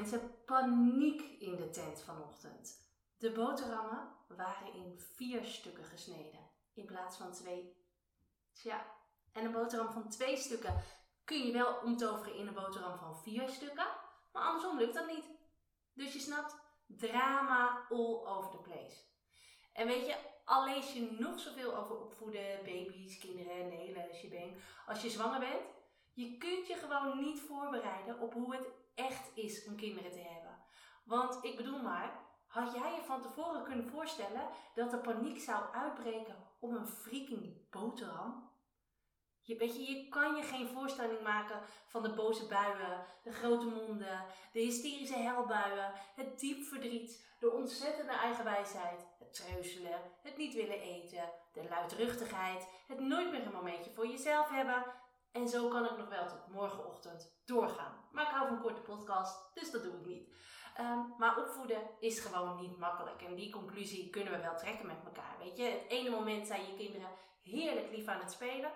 Mensen, paniek in de tent vanochtend. De boterhammen waren in vier stukken gesneden in plaats van twee. Tja, en een boterham van twee stukken kun je wel omtoveren in een boterham van vier stukken, maar andersom lukt dat niet. Dus je snapt, drama all over the place. En weet je, al lees je nog zoveel over opvoeden, baby's, kinderen en de hele shebang, als je zwanger bent, je kunt je gewoon niet voorbereiden op hoe het echt is om kinderen te hebben. Want ik bedoel maar, had jij je van tevoren kunnen voorstellen dat er paniek zou uitbreken om een freaking boterham? Je, weet je, je kan je geen voorstelling maken van de boze buien, de grote monden, de hysterische helbuien, het diep verdriet, de ontzettende eigenwijsheid, het treuzelen, het niet willen eten, de luidruchtigheid, het nooit meer een momentje voor jezelf hebben. En zo kan ik nog wel tot morgenochtend doorgaan. Maar ik hou van korte podcast, dus dat doe ik niet. Ehm, maar opvoeden is gewoon niet makkelijk. En die conclusie kunnen we wel trekken met elkaar. Weet je, het ene moment zijn je kinderen heerlijk lief aan het spelen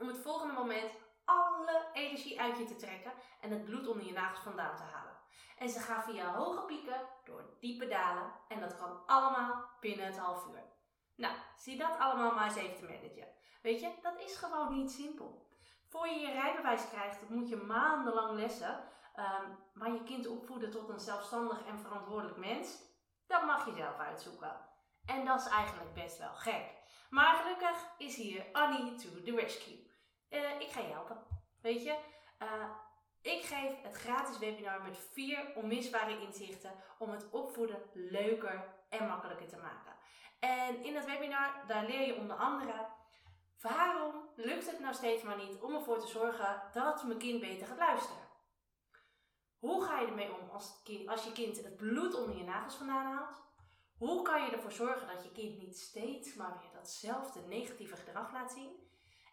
om het volgende moment alle energie uit je te trekken en het bloed onder je nagels vandaan te halen. En ze gaan via hoge pieken door diepe dalen en dat kan allemaal binnen het half uur. Nou, zie dat allemaal maar eens even te managen. Weet je, dat is gewoon niet simpel. Voor je je rijbewijs krijgt, moet je maandenlang lessen. Maar je kind opvoeden tot een zelfstandig en verantwoordelijk mens, dat mag je zelf uitzoeken. En dat is eigenlijk best wel gek. Maar gelukkig is hier Annie to the rescue. Uh, ik ga je helpen. Weet je, uh, ik geef het gratis webinar met vier onmisbare inzichten om het opvoeden leuker en makkelijker te maken. En in het webinar, daar leer je onder andere waarom lukt het nou steeds maar niet om ervoor te zorgen dat mijn kind beter gaat luisteren. Hoe ga je ermee om als, als je kind het bloed onder je nagels vandaan haalt? Hoe kan je ervoor zorgen dat je kind niet steeds maar weer datzelfde negatieve gedrag laat zien?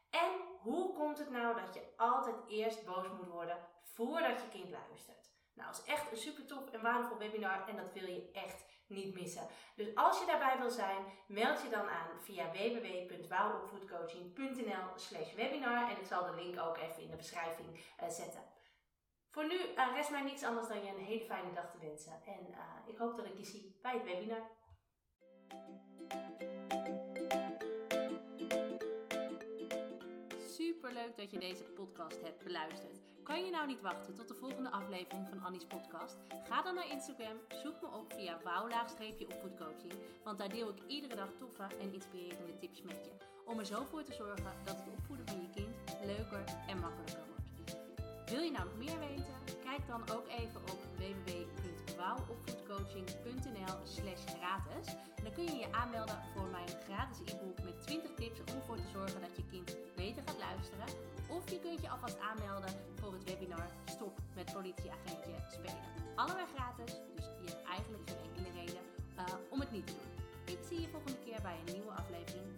En hoe komt het nou dat je altijd eerst boos moet worden voordat je kind luistert? Nou, dat is echt een super tof en waardevol webinar en dat wil je echt niet missen. Dus als je daarbij wil zijn, meld je dan aan via www.wouwopvoedcoaching.nl slash webinar en ik zal de link ook even in de beschrijving uh, zetten. Voor nu uh, rest mij niets anders dan je een hele fijne dag te wensen en uh, ik hoop dat ik je zie bij het webinar. Superleuk dat je deze podcast hebt beluisterd. Kan je nou niet wachten tot de volgende aflevering van Annie's podcast? Ga dan naar Instagram, zoek me op via wouw-opvoedcoaching, want daar deel ik iedere dag toffe en inspirerende tips met je. Om er zo voor te zorgen dat het opvoeden van je kind leuker en makkelijker wordt. Wil je nou nog meer weten? Kijk dan ook even op www.wouwopvoedcoaching.nl slash gratis. Dan kun je je aanmelden voor mijn gratis e-book met 20 tips om ervoor te zorgen dat je kind beter gaat luisteren. Of je kunt je alvast aanmelden Stop met politieagentje spelen. Allebei gratis, dus je hebt eigenlijk geen enkele reden uh, om het niet te doen. Ik zie je volgende keer bij een nieuwe aflevering